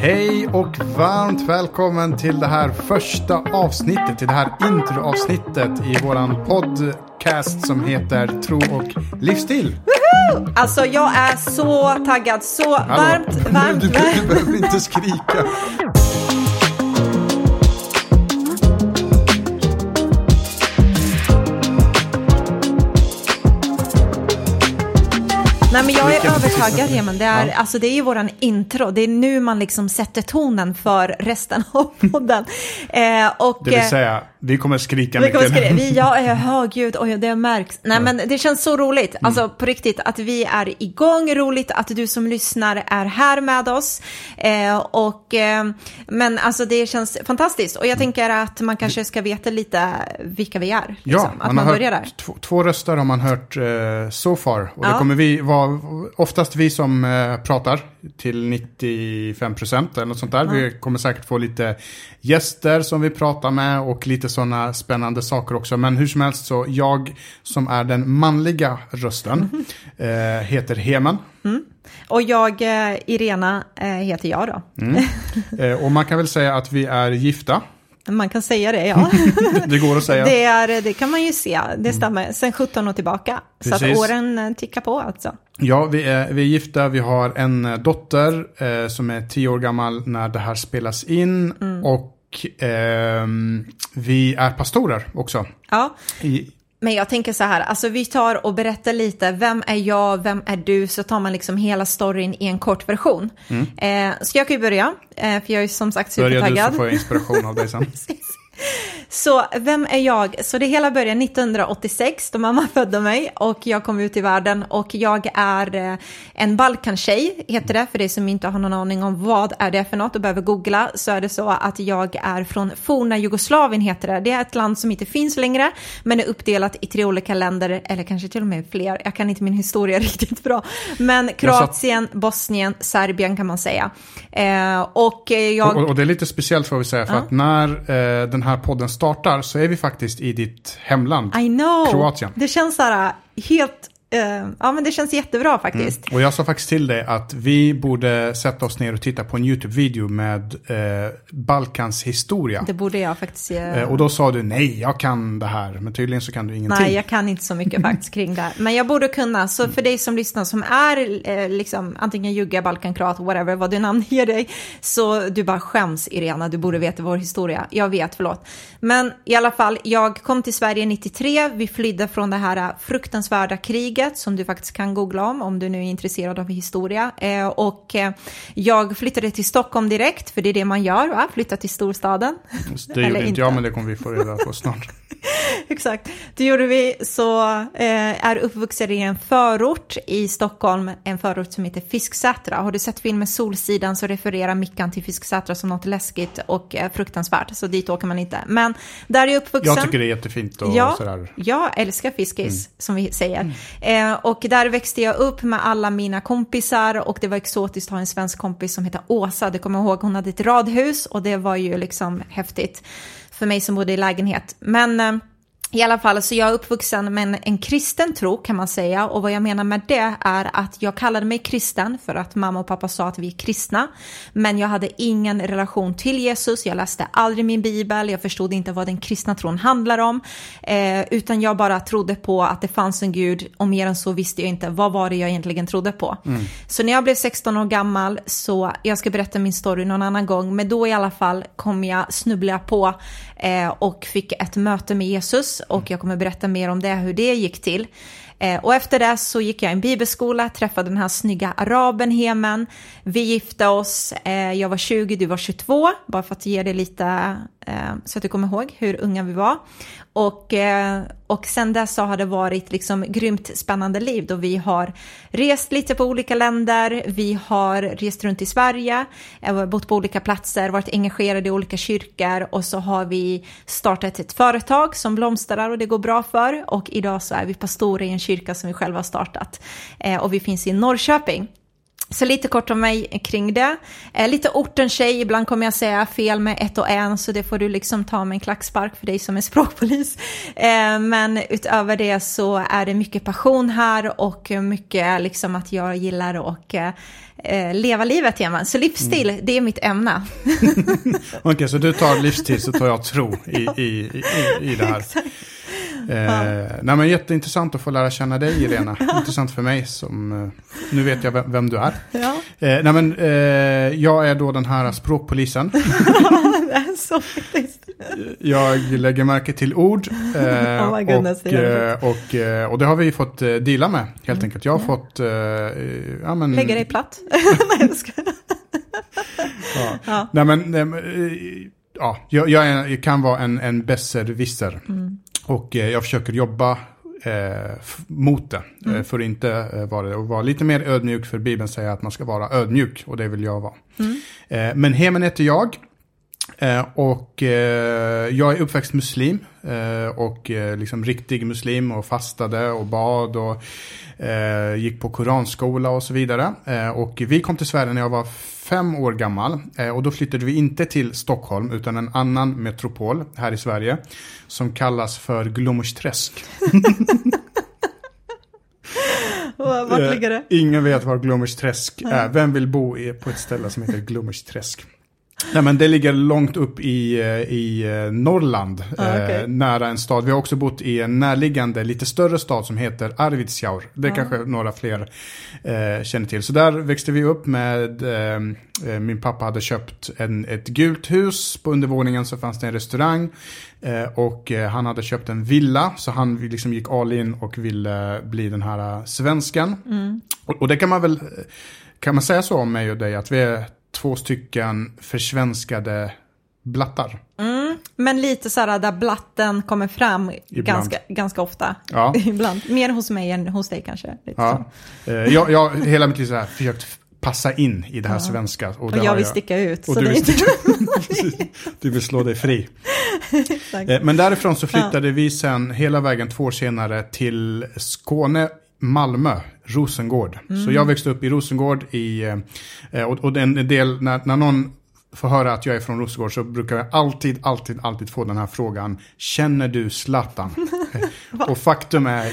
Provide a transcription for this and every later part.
Hej och varmt välkommen till det här första avsnittet, till det här introavsnittet i våran podcast som heter Tro och livsstil. Alltså jag är så taggad, så Hallå. varmt, varmt, Du, du, du varmt. behöver inte skrika. Nej men jag är precis- Heman. Det är, Ja. alltså, det är ju våran intro. Det är nu man liksom sätter tonen för resten av podden. Eh, och, Det vill eh, säga, vi kommer skrika Vi kommer mycket. skriva, vi, jag är högljudd och det märks. Nej men det känns så roligt, Mm. alltså på riktigt att vi är igång, roligt att du som lyssnar är här med oss. Eh, och, eh, men alltså det känns fantastiskt och jag tänker att man kanske ska veta lite vilka vi är. Ja, liksom, att man, har börjar där. två, två röster har man hört eh, so far. Och det Ja. kommer vi vara oftast vi som eh, pratar till 95 procent eller något sånt där. Vi kommer säkert få lite gäster som vi pratar med och lite sådana spännande saker också. Men hur som helst så jag som är den manliga rösten eh, heter Heman. Och jag, eh, Irena, heter jag då. Mm. Och man kan väl säga att vi är gifta. Man kan säga det, ja. Det går att säga. det, är, det kan man ju se, det stämmer. Sen 17 år tillbaka. Så Precis. att åren eh, tickar på alltså. Ja, vi är, vi är gifta. Vi har en eh, dotter eh, som är tio år gammal när det här spelas in. Mm. Och ehm, vi är pastorer också. Ja, I, Men jag tänker så här, alltså vi tar och berättar lite, vem är jag, vem är du, så tar man liksom hela storyn i en kort version. Eh, så jag kan ju börja, eh, för jag är som sagt börjar du så supertaggad. får jag inspiration av dig sen. Så vem är jag? Så det hela började 1986 då mamma födde mig och jag kom ut i världen och jag är eh, en Balkantjej, heter det, för dig som inte har någon aning om vad är det för något och behöver googla så är det så att jag är från forna Jugoslavien heter det. Det är ett land som inte finns längre men är uppdelat i tre olika länder eller kanske till och med fler. Jag kan inte min historia riktigt bra. Men Kroatien, Bosnien, Serbien kan man säga. Eh, och eh, jag... Och, och det är lite speciellt får vi säga för att när eh, den här podden startar så är vi faktiskt i ditt hemland. I know. Kroatien. Det känns så här helt, ja men det känns jättebra faktiskt. Och jag sa faktiskt till dig att vi borde sätta oss ner och titta på en YouTube-video med eh, Balkans historia. Det borde jag faktiskt göra. Eh, och då sa du nej, jag kan det här. Men tydligen så kan du ingenting. Nej, jag kan inte så mycket faktiskt kring det. Men jag borde kunna, så för dig som lyssnar som är eh, liksom antingen jugge, balkankroat, whatever, vad du namnger dig, så du bara skäms Irena, du borde veta vår historia. Jag vet, förlåt. Men i alla fall, jag kom till Sverige 93, vi flydde från det här eh, fruktansvärda kriget som du faktiskt kan googla om, om du nu är intresserad av historia. Eh, och eh, jag flyttade till Stockholm direkt, för det är det man gör, va? Flytta till storstaden. Det gjorde inte inte. jag, men det kommer vi få reda på snart. Exakt. Det gjorde vi. Så eh, är uppvuxen i en förort i Stockholm, en förort som heter Fisksätra. Har du sett filmen Solsidan så refererar Mickan till Fisksätra som något läskigt och fruktansvärt. Så dit åker man inte. Men där är jag uppvuxen. Jag tycker det är jättefint och Ja, sådär. jag älskar fiskis, som vi säger. Eh, och där växte jag upp med alla mina kompisar och det var exotiskt att ha en svensk kompis som heter Åsa. Det kommer jag ihåg, hon hade ett radhus och det var ju liksom häftigt för mig som bodde i lägenhet. Men eh, i alla fall, så jag är uppvuxen med en, en kristen tro kan man säga. Och vad jag menar med det är att jag kallade mig kristen för att mamma och pappa sa att vi är kristna. Men jag hade ingen relation till Jesus, jag läste aldrig min bibel, jag förstod inte vad den kristna tron handlar om. Eh, utan jag bara trodde på att det fanns en gud. Och mer än så visste jag inte. Vad var det jag egentligen trodde på. Så när jag blev 16 år gammal så, jag ska berätta min story någon annan gång, men då i alla fall kom jag snubbla på eh, och fick ett möte med Jesus och jag kommer berätta mer om det, hur det gick till. Eh, och efter det så gick jag i en bibelskola, träffade den här snygga araben Hemen. Vi gifte oss, eh, jag var 20, du var 22, bara för att ge dig lite Eh, så att du kommer ihåg hur unga vi var. Och, eh, och sen dess så har det varit liksom grymt spännande liv då vi har rest lite på olika länder, vi har rest runt i Sverige, eh, bott på olika platser, varit engagerade i olika kyrkor och så har vi startat ett företag som blomstrar och det går bra för och idag så är vi pastorer i en kyrka som vi själva har startat och vi finns i Norrköping. Så lite kort om mig kring det. Eh, lite orten-tjej, ibland kommer jag säga fel med ett och en, så det får du liksom ta med en klackspark för dig som är språkpolis. Eh, men utöver det så är det mycket passion här och mycket liksom att jag gillar att eh, leva livet igen. Så livsstil, mm. det är mitt ämne. Okej, okay, så du tar livsstil så tar jag tro i, i, i, i det här. Eh, nej, men jätteintressant att få lära känna dig, Irena. Intressant för mig som... Eh, nu vet jag vem, vem du är. Ja. Eh, nej, men, eh, jag är då den här språkpolisen. det är så faktiskt. Jag lägger märke till ord. Eh, oh goodness, och, eh, och, och, och det har vi fått deala med, helt mm. enkelt. Jag har mm. fått... ja, men... Lägga dig platt. nej, jag ska... ja. ja. Nej, men... Ja, jag, jag, är, jag kan vara en, en besserwisser. Mm. Och eh, jag försöker jobba eh, mot det. Eh, mm. för att inte eh, vara det. Och vara lite mer ödmjuk. För Bibeln säger att man ska vara ödmjuk. Och det vill jag vara. Mm. Eh, men Hemen heter jag. Eh, och jag är uppväxt muslim. och liksom riktig muslim. Och fastade och bad. Och gick på koranskola och så vidare. och vi kom till Sverige när jag var fem år gammal. Eh, och då flyttade vi inte till Stockholm utan en annan metropol här i Sverige. Som kallas för Glommersträsk. Vart ligger det? Eh, ingen vet var Glommersträsk är. Vem vill bo på ett ställe som heter Glommersträsk? Nej, men det ligger långt upp i, eh, i eh, Norrland, ah, okay. eh, nära en stad. Vi har också bott i en närliggande, lite större stad som heter Arvidsjaur. Det ah. kanske några fler eh, känner till. Så där växte vi upp med, eh, eh, min pappa hade köpt en, ett gult hus. På undervåningen så fanns det en restaurang. och han hade köpt en villa, så han liksom gick all in och ville bli den här svenskan. Mm. Och, och det kan man väl, kan man säga så om mig och dig, att vi är två stycken försvenskade blattar. Mm, men lite så här där blatten kommer fram ganska, ganska ofta. Ja. Ibland. Mer hos mig än hos dig kanske. ja. Eh, jag, jag hela mitt liv så här försökt passa in i det här ja. svenska. Och, och jag vill sticka ut. Och du, vill sticka, du vill slå dig fri. Eh, men därifrån så flyttade ja. vi sen hela vägen två år senare till Skåne Malmö, Rosengård. Mm. Så jag växte upp i Rosengård i, eh, och, och en del, när, när någon får höra att jag är från Rosengård så brukar jag alltid, alltid, alltid få den här frågan. Känner du Zlatan? och faktum är,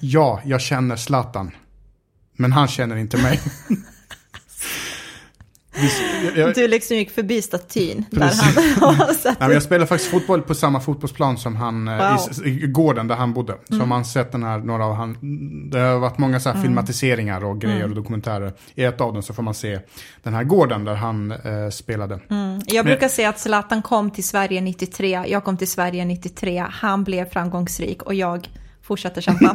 ja, jag känner Zlatan. Men han känner inte mig. du liksom gick förbi statyn där han Nej, men Jag spelade faktiskt fotboll på samma fotbollsplan som han, eh, wow. i, i, gården där han bodde. Så mm. man sett den här, några av han, det har varit många så mm. filmatiseringar och grejer mm. och dokumentärer. I ett av dem så får man se den här gården där han eh, spelade. Mm. Jag brukar men, säga att Zlatan kom till Sverige 93, jag kom till Sverige 93, han blev framgångsrik och jag fortsätter kämpa.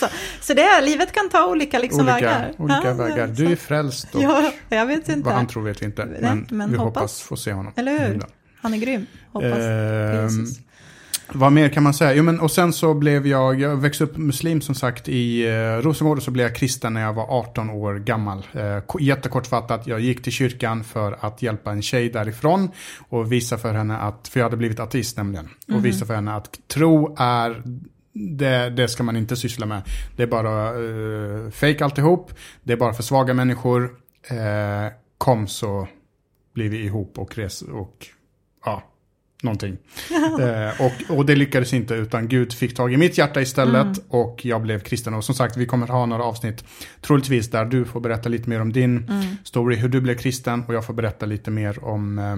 så, så det är, livet kan ta olika liksom olika, vägar. Olika ja, vägar. Du är frälst och ja, jag vet inte. vad han tror vet vi inte. Nej, men, men vi hoppas. hoppas få se honom. Eller hur? Han är grym. Hoppas. Eh, vad mer kan man säga? Jo, men, och sen så blev jag, jag växte upp muslim som sagt i eh, Rosengård och så blev jag kristen när jag var 18 år gammal. Eh, jättekortfattat, jag gick till kyrkan för att hjälpa en tjej därifrån och visa för henne att, för jag hade blivit ateist nämligen, och mm. visa för henne att tro är det, det, ska man inte syssla med. Det är bara uh, fake alltihop. Det är bara för svaga människor. Uh, kom så blir vi ihop och res och ja, någonting. eh, och, och det lyckades inte utan Gud fick tag i mitt hjärta istället mm. och jag blev kristen. Och som sagt, vi kommer ha några avsnitt troligtvis där du får berätta lite mer om din mm. story, hur du blev kristen och jag får berätta lite mer om eh,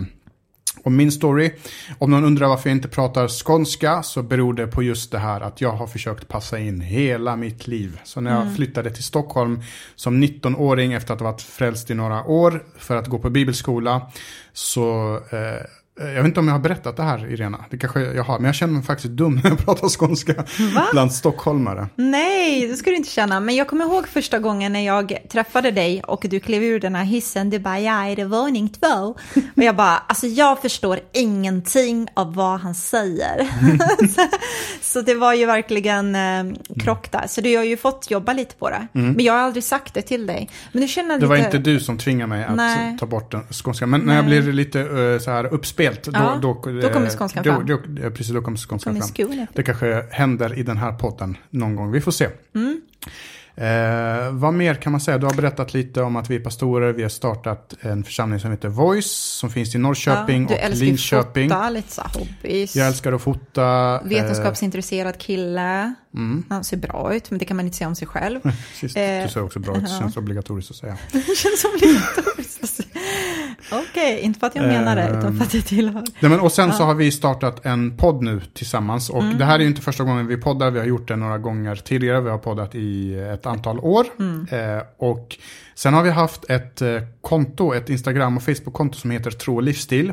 om min story. Om någon undrar varför jag inte pratar skånska så beror det på just det här att jag har försökt passa in hela mitt liv. Så när jag mm. flyttade till Stockholm som 19-åring efter att ha varit frälst i några år för att gå på bibelskola så eh, jag vet inte om jag har berättat det här, Irena. Det kanske jag har. Men jag känner mig faktiskt dum när jag pratar skånska Va? bland stockholmare. Nej, det ska du inte känna. Men jag kommer ihåg första gången när jag träffade dig och du klev ur den här hissen. Du bara, ja, är det våning två? och jag bara, alltså jag förstår ingenting av vad han säger. så, så, det var ju verkligen eh, krock där. Så du har ju fått jobba lite på det. Mm. Men jag har aldrig sagt det till dig. Men du känner det var inte du som tvingade mig att Nej. ta bort den skånska. Men när jag blir lite uh, så här uppspelt spelt. Ja, då, då, då kommer skånskan fram. Då, då, precis, då kommer skånskan fram. Det kanske händer i den här podden någon gång. Vi får se. Mm. Eh, vad mer kan man säga? Du har berättat lite om att vi är pastorer. Vi har startat en församling som heter Voice. Som finns i Norrköping ja, och Linköping. Du älskar att fota, lite så hobbies. Jag älskar att fota. Eh, Vetenskapsintresserad kille. Mm. Han ser bra ut, men det kan man inte säga om sig själv. Sist, eh, du ser också bra ut, det känns obligatoriskt att säga. det känns obligatoriskt Okej, okay, inte för att jag menar det, utan för att det tillhör. Nej, men, och sen ja. så har vi startat en podd nu tillsammans. Och mm. det här är ju inte första gången vi poddar, vi har gjort det några gånger tidigare. Vi har poddat i ett antal år. Mm. Eh, och sen har vi haft ett eh, konto, ett Instagram och Facebook-konto som heter Tro och livsstil.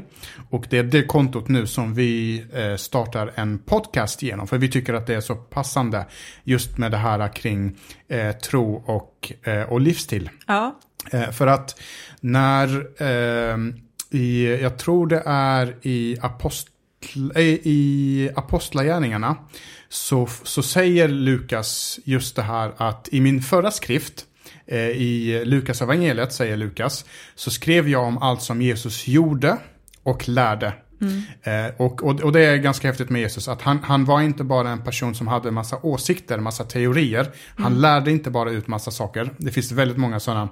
Och det är det kontot nu som vi eh, startar en podcast genom. För vi tycker att det är så passande just med det här kring eh, tro och, eh, och livsstil. Ja. Eh, för att när, i, jag tror det är i, apostl, eh, i Apostlagärningarna, så, så säger Lukas just det här att i min förra skrift, eh, i Lukas evangeliet säger Lukas, så skrev jag om allt som Jesus gjorde och lärde. Mm. Eh, och, och, och, det är ganska häftigt med Jesus, att han, han var inte bara en person som hade massa åsikter, massa teorier. Han mm. lärde inte bara ut massa saker. Det finns väldigt många sådana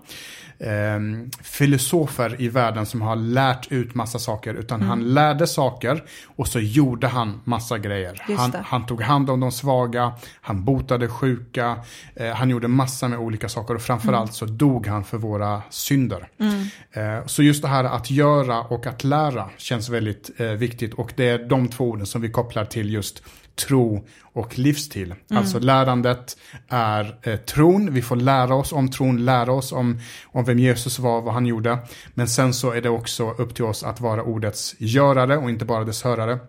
eh, filosofer i världen som har lärt ut massa saker. Utan mm. han lärde saker och så gjorde han massa grejer. Han, han, tog hand om de svaga, han botade sjuka, eh, han gjorde massa med olika saker. Och framförallt mm. så dog han för våra synder. Mm. Eh, så just det här att göra och att lära känns väldigt eh, viktigt. Och det är de två orden som vi kopplar till just tro och livsstil. Mm. Alltså lärandet är eh, tron, vi får lära oss om tron, lära oss om, om vem Jesus var, vad han gjorde. Men sen så är det också upp till oss att vara ordets görare och inte bara dess hörare.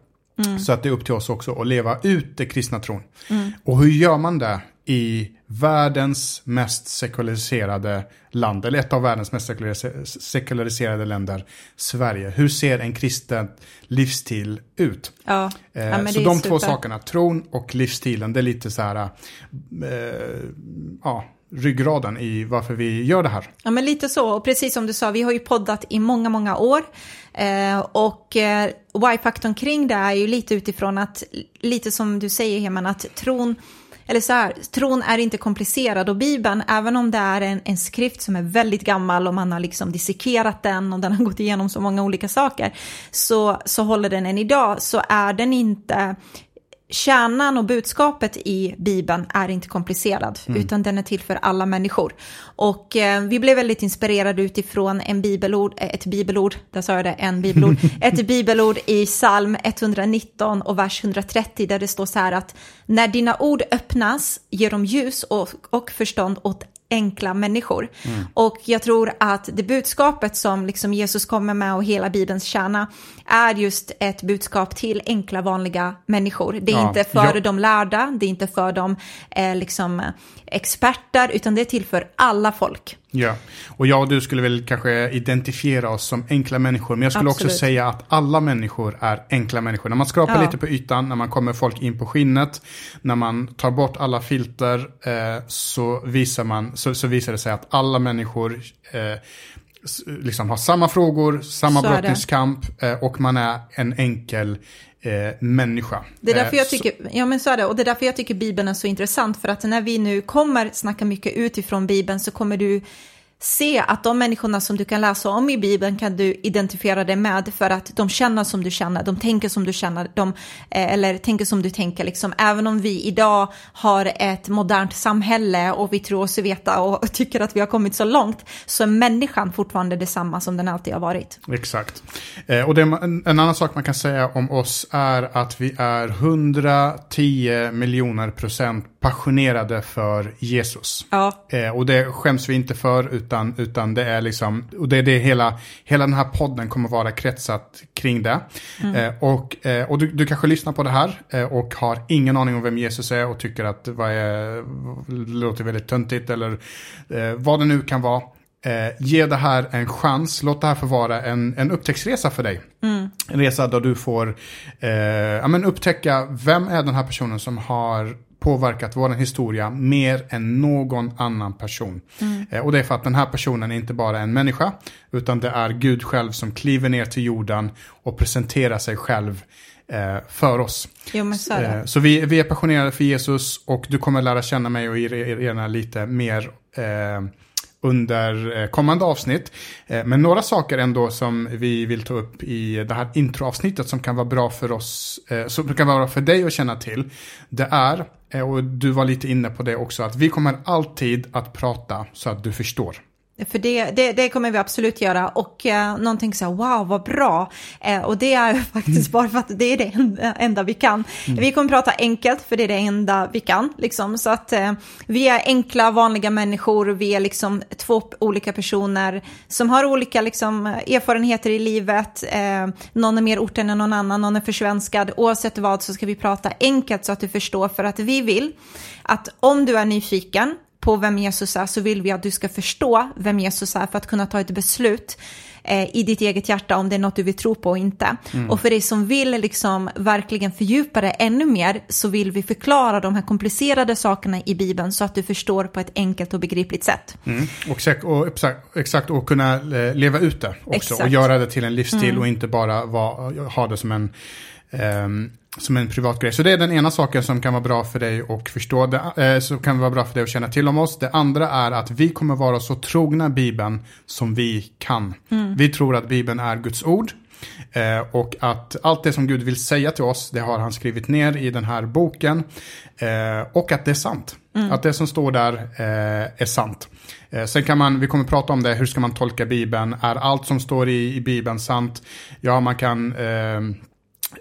Mm. Så att det är upp till oss också att leva ut det kristna tron. Mm. Och hur gör man det i världens mest sekulariserade land, eller ett av världens mest sekulariserade länder, Sverige. Hur ser en kristen livsstil ut? Ja, eh, ja, så de super. två sakerna, tron och livsstilen, det är lite så här, eh, ja, ryggraden i varför vi gör det här. Ja, men lite så. Och precis som du sa, vi har ju poddat i många, många år. Eh, och eh, why-faktorn kring det är ju lite utifrån att, lite som du säger Heman, att tron eller så här, tron är inte komplicerad. Och Bibeln, även om det är en, en skrift som är väldigt gammal och man har liksom dissekerat den och den har gått igenom så många olika saker, så, så håller den än idag, så är den inte kärnan och budskapet i Bibeln är inte komplicerad, mm. utan den är till för alla människor. Och eh, vi blev väldigt inspirerade utifrån en bibelord, eh, ett bibelord, där sa jag det, en bibelord, ett bibelord i psalm 119 och vers 130 där det står så här att när dina ord öppnas ger de ljus och, och förstånd åt enkla människor. Mm. Och jag tror att det budskapet som liksom Jesus kommer med och hela Bibelns kärna är just ett budskap till enkla vanliga människor. Det är ja, inte för ja. de lärda, det är inte för de eh, liksom, experter, utan det är till för alla folk. Ja, och jag och du skulle väl kanske identifiera oss som enkla människor, men jag skulle Absolut. också säga att alla människor är enkla människor. När man skrapar ja. lite på ytan, när man kommer folk in på skinnet, när man tar bort alla filter, eh, så, visar man, så, så, visar det sig att alla människor eh, liksom har samma frågor, samma brottningskamp eh, och man är en enkel eh, människa. Det är därför jag eh, tycker, ja men så är det, och det är därför jag tycker Bibeln är så intressant, för att när vi nu kommer snacka mycket utifrån Bibeln så kommer du se att de människorna som du kan läsa om i Bibeln kan du identifiera dig med för att de känner som du känner, de tänker som du känner, de, eh, eller tänker som du tänker. Liksom. Även om vi idag har ett modernt samhälle och vi tror oss veta och tycker att vi har kommit så långt så är människan fortfarande detsamma som den alltid har varit. Exakt. Eh, och det, en, annan sak man kan säga om oss är att vi är 110 miljoner procent passionerade för Jesus. Ja. Eh, och det skäms vi inte för, utan, utan det är liksom, och det är det hela, hela den här podden kommer vara kretsat kring det. Mm. Eh, och eh, och du, du kanske lyssnar på det här eh, och har ingen aning om vem Jesus är och tycker att vad är, låter väldigt töntigt eller eh, vad det nu kan vara. Eh, ge det här en chans, låt det här få vara en, en upptäcktsresa för dig. Mm. En resa där du får eh, ja, men upptäcka vem är den här personen som har påverkat vår historia mer än någon annan person. Mm. Eh, och det är för att den här personen är inte bara en människa, utan det är Gud själv som kliver ner till jorden och presenterar sig själv eh, för oss. Jo, men så är. Eh, Så vi, vi är passionerade för Jesus och du kommer lära känna mig och Irena lite mer eh, under eh, kommande avsnitt. Eh, men några saker ändå som vi vill ta upp i det här introavsnittet som kan vara bra för oss, eh, som kan vara bra för dig att känna till. Det är, och du var lite inne på det också, att vi kommer alltid att prata så att du förstår. För det, det, det kommer vi absolut göra och eh, någonting så här, wow vad bra. Eh, och det är faktiskt bara för att det är det enda, enda vi kan. Mm. Vi kommer prata enkelt för det är det enda vi kan. Liksom. Så att eh, vi är enkla vanliga människor, vi är liksom två olika personer som har olika liksom, erfarenheter i livet. Eh, någon är mer orten än någon annan, någon är försvenskad. Oavsett vad så ska vi prata enkelt så att du förstår för att vi vill att om du är nyfiken på vem Jesus är så vill vi att du ska förstå vem Jesus är för att kunna ta ett beslut eh, i ditt eget hjärta om det är något du vill tro på och inte. Och för dig som vill liksom verkligen fördjupa det ännu mer så vill vi förklara de här komplicerade sakerna i Bibeln så att du förstår på ett enkelt och begripligt sätt. Mm. Och, exakt, och exakt, exakt, och kunna eh, leva ut det också. Exakt. Och göra det till en livsstil och inte bara vara, ha det som en, ehm, som en privat grej. Så det är den ena saken som kan vara bra för dig att förstå. Det, eh, som kan vara bra för dig att känna till om oss. Det andra är att vi kommer vara så trogna Bibeln som vi kan. Vi tror att Bibeln är Guds ord. Eh, och att allt det som Gud vill säga till oss, det har han skrivit ner i den här boken. Eh, och att det är sant. Att det som står där eh, är sant. Eh, sen kan man, vi kommer prata om det, hur ska man tolka Bibeln? Är allt som står i, i Bibeln sant? Ja, man kan...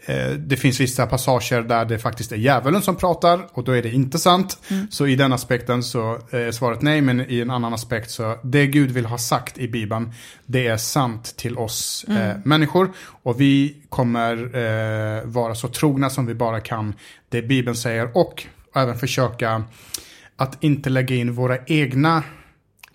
Eh, Eh, Det finns vissa passager där det faktiskt är djävulen som pratar och då är det inte sant. Så i den aspekten så är svaret nej, men i en annan aspekt så det Gud vill ha sagt i Bibeln, det är sant till oss eh, människor. Och vi kommer eh, vara så trogna som vi bara kan det Bibeln säger och även försöka att inte lägga in våra egna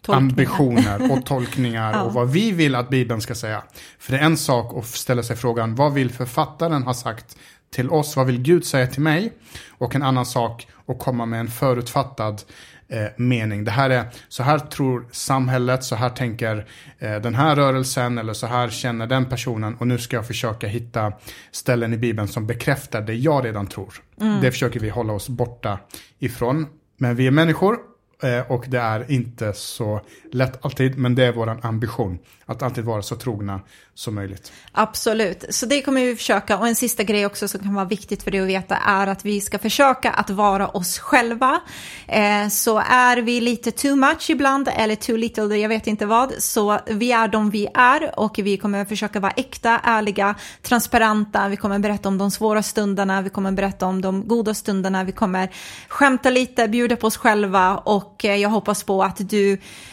Tolkningar. ambitioner och tolkningar Ja. och vad vi vill att Bibeln ska säga. För det är en sak att ställa sig frågan, vad vill författaren ha sagt till oss? Vad vill Gud säga till mig? Och en annan sak att komma med en förutfattad eh, mening. Det här är, så här tror samhället, så här tänker eh, den här rörelsen eller så här känner den personen och nu ska jag försöka hitta ställen i Bibeln som bekräftar det jag redan tror. Det försöker vi hålla oss borta ifrån. Men vi är människor Eh, och det är inte så lätt alltid, men det är vår ambition. Att alltid vara så trogna som möjligt. Absolut, så det kommer vi försöka. Och en sista grej också som kan vara viktigt för dig att veta är att vi ska försöka att vara oss själva. Eh, så är vi lite too much ibland eller too little, jag vet inte vad, så vi är de vi är och vi kommer försöka vara äkta, ärliga, transparenta. Vi kommer berätta om de svåra stunderna, vi kommer berätta om de goda stunderna, vi kommer skämta lite, bjuda på oss själva och eh, jag hoppas på att du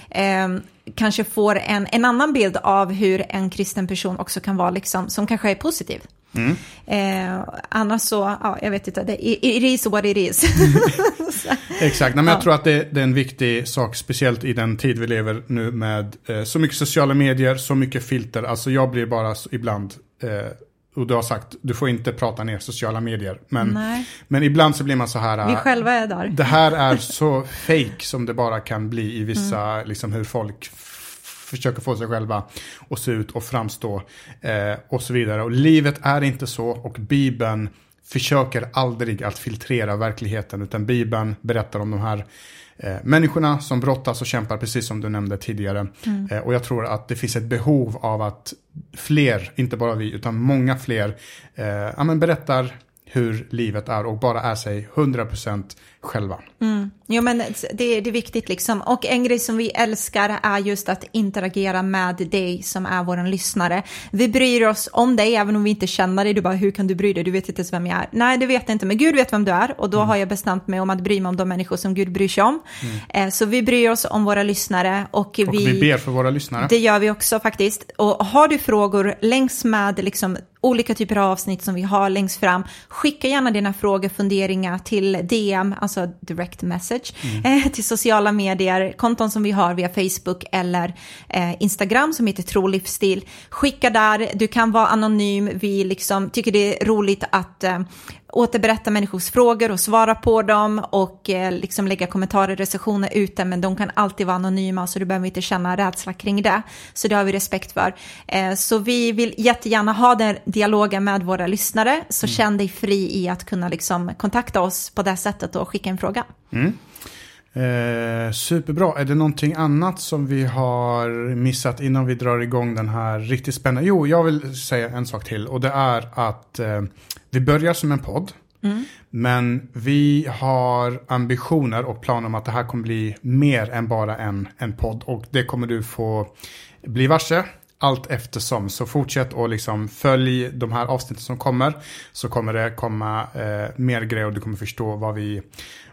eh, kanske får en, en annan bild av hur en kristen person också kan vara, liksom, som kanske är positiv. Eh, annars så, ja, jag vet inte, det, it is what it is. Exakt, Nej, men jag Ja. tror att det, det är en viktig sak, speciellt i den tid vi lever nu med eh, så mycket sociala medier, så mycket filter. Alltså jag blir bara så, ibland, eh, och du har sagt, du får inte prata ner sociala medier. Men, Nej. men ibland så blir man så här, Vi eh, själva är där. det här är så fake som det bara kan bli i vissa, Mm. liksom hur folk försöker få sig själva att se ut och framstå eh, och så vidare. Och livet är inte så och Bibeln försöker aldrig att filtrera verkligheten utan Bibeln berättar om de här eh, människorna som brottas och kämpar precis som du nämnde tidigare. Mm. Eh, och jag tror att det finns ett behov av att fler, inte bara vi, utan många fler eh, ja, men berättar hur livet är och bara är sig 100% själva. Jo men det, det är viktigt liksom. Och en grej som vi älskar är just att interagera med dig som är vår lyssnare. Vi bryr oss om dig även om vi inte känner dig. Du bara, hur kan du bry dig? Du vet inte ens vem jag är. Nej, det vet jag inte, men Gud vet vem du är. Och då har jag bestämt mig om att bry mig om de människor som Gud bryr sig om. Eh, så vi bryr oss om våra lyssnare. Och, Och vi, ber för våra lyssnare. Det gör vi också faktiskt. Och har du frågor längs med liksom olika typer av avsnitt som vi har längst fram, skicka gärna dina frågor, funderingar till DM, alltså direct message, eh, till sociala medier, konton som vi har via Facebook eller eh, Instagram som heter Tro Livsstil. Skicka där, du kan vara anonym, vi liksom tycker det är roligt att eh, återberätta människors frågor och svara på dem och eh, liksom lägga kommentarer, recensioner ute, men de kan alltid vara anonyma så du behöver inte känna rädsla kring det. Så det har vi respekt för. Eh, så vi vill jättegärna ha den dialogen med våra lyssnare, så mm. känn dig fri i att kunna liksom kontakta oss på det sättet och skicka en fråga. Mm. Eh, superbra. Är det någonting annat som vi har missat innan vi drar igång den här riktigt spännande? Jo, jag vill säga en sak till och det är att eh, vi börjar som en podd. Mm. Men vi har ambitioner och planer om att det här kommer bli mer än bara en, en podd. Och det kommer du få bli varse allt eftersom. Så fortsätt och liksom följ de här avsnitten som kommer. Så kommer det komma eh, mer grejer och du kommer förstå vad vi,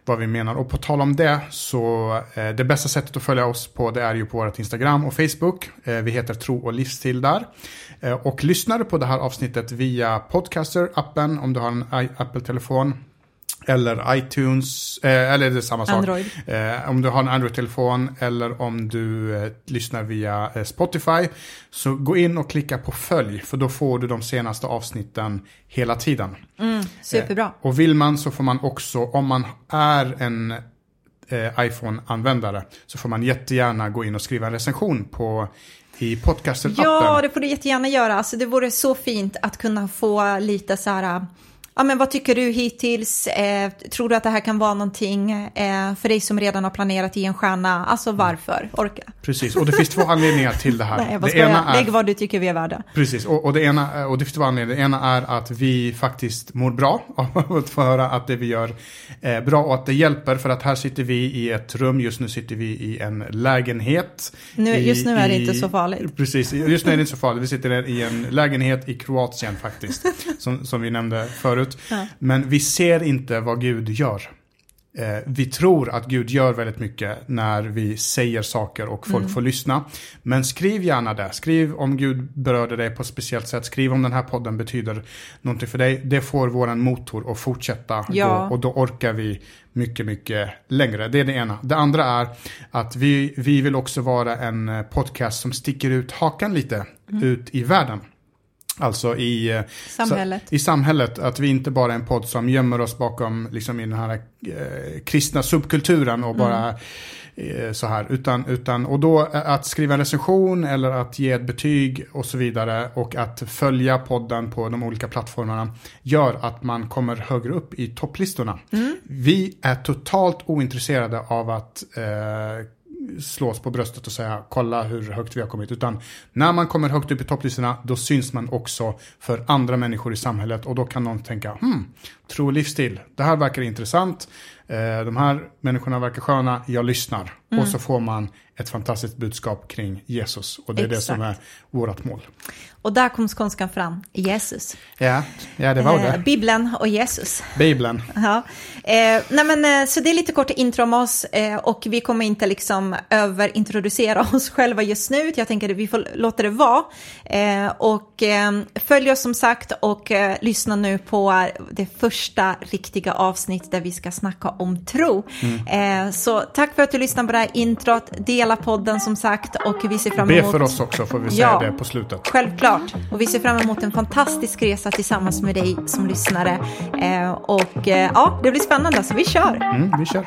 vad vi menar. Och på tal om det så eh, det bästa sättet att följa oss på det är ju på vårt Instagram och Facebook. Eh, vi heter Tro och livsstil där. Eh, och lyssnar du på det här avsnittet via Podcaster-appen om du har en Apple-telefon eller iTunes, eh, eller det är samma sak. Android. Eh, om du har en Android-telefon eller om du eh, lyssnar via eh, Spotify. Så gå in och klicka på följ för då får du de senaste avsnitten hela tiden. Mm, superbra. Eh, och vill man så får man också, om man är en eh, iPhone-användare så får man jättegärna gå in och skriva en recension på i podcasten Ja, det får du jättegärna göra. Alltså, det vore så fint att kunna få lite så här ja, men vad tycker du hittills? Eh, tror du att det här kan vara någonting eh, för dig som redan har planerat i en stjärna? Alltså varför? Orka. Precis, och det finns två anledningar till det här. Nej, det ena är, Lägg vad du tycker vi är värda. Precis, och, och, det ena, och det finns två anledningar. Det ena är att vi faktiskt mår bra av att få höra att det vi gör är bra och att det hjälper. För att här sitter vi i ett rum, just nu sitter vi i en lägenhet. Nu, i, just nu är det inte så farligt. Precis, just nu är det inte så farligt. Vi sitter i en lägenhet i Kroatien faktiskt. som, som vi nämnde förut ut. Ja. Men vi ser inte vad Gud gör. Eh, vi tror att Gud gör väldigt mycket när vi säger saker och folk mm. får lyssna. Men skriv gärna det. Skriv om Gud berörde dig på ett speciellt sätt. Skriv om den här podden betyder någonting för dig. Det får våran motor att fortsätta ja. gå och då orkar vi mycket, mycket längre. Det är det ena. Det andra är att vi, vi vill också vara en podcast som sticker ut hakan lite mm. ut i världen. Alltså i eh, samhället. Så, i samhället. Att vi inte bara är en podd som gömmer oss bakom liksom, i den här eh, kristna subkulturen och bara mm. eh, så här. Utan, utan, och då eh, att skriva en recension eller att ge ett betyg och så vidare. Och att följa podden på de olika plattformarna gör att man kommer högre upp i topplistorna. Mm. Vi är totalt ointresserade av att eh, slås på bröstet och säga kolla hur högt vi har kommit. Utan när man kommer högt upp i topplistorna då syns man också för andra människor i samhället och då kan någon tänka hmm, tro och livsstil, det här verkar intressant. Eh, de här människorna verkar sköna, jag lyssnar. Mm. Och så får man ett fantastiskt budskap kring Jesus. Och det är Exakt. det som är vårt mål. Och där kom skånskan fram, Jesus. Ja, ja det var det. Eh, Bibeln och Jesus. Bibeln. Ja. Eh, nej men, eh, så det är lite kort intro om oss eh, och vi kommer inte liksom överintroducera oss själva just nu. Jag tänker att vi får låta det vara. Eh, och eh, följ oss som sagt och lyssna nu på det första riktiga avsnitt där vi ska snacka om tro. Mm. så tack för att du lyssnade på det här introt. Dela podden som sagt och vi ser fram emot... Be för oss också får vi säga ja, det på slutet. Självklart. Och vi ser fram emot en fantastisk resa tillsammans med dig som lyssnare. Eh, och eh, ja, det blir spännande så vi kör. Mm, vi kör.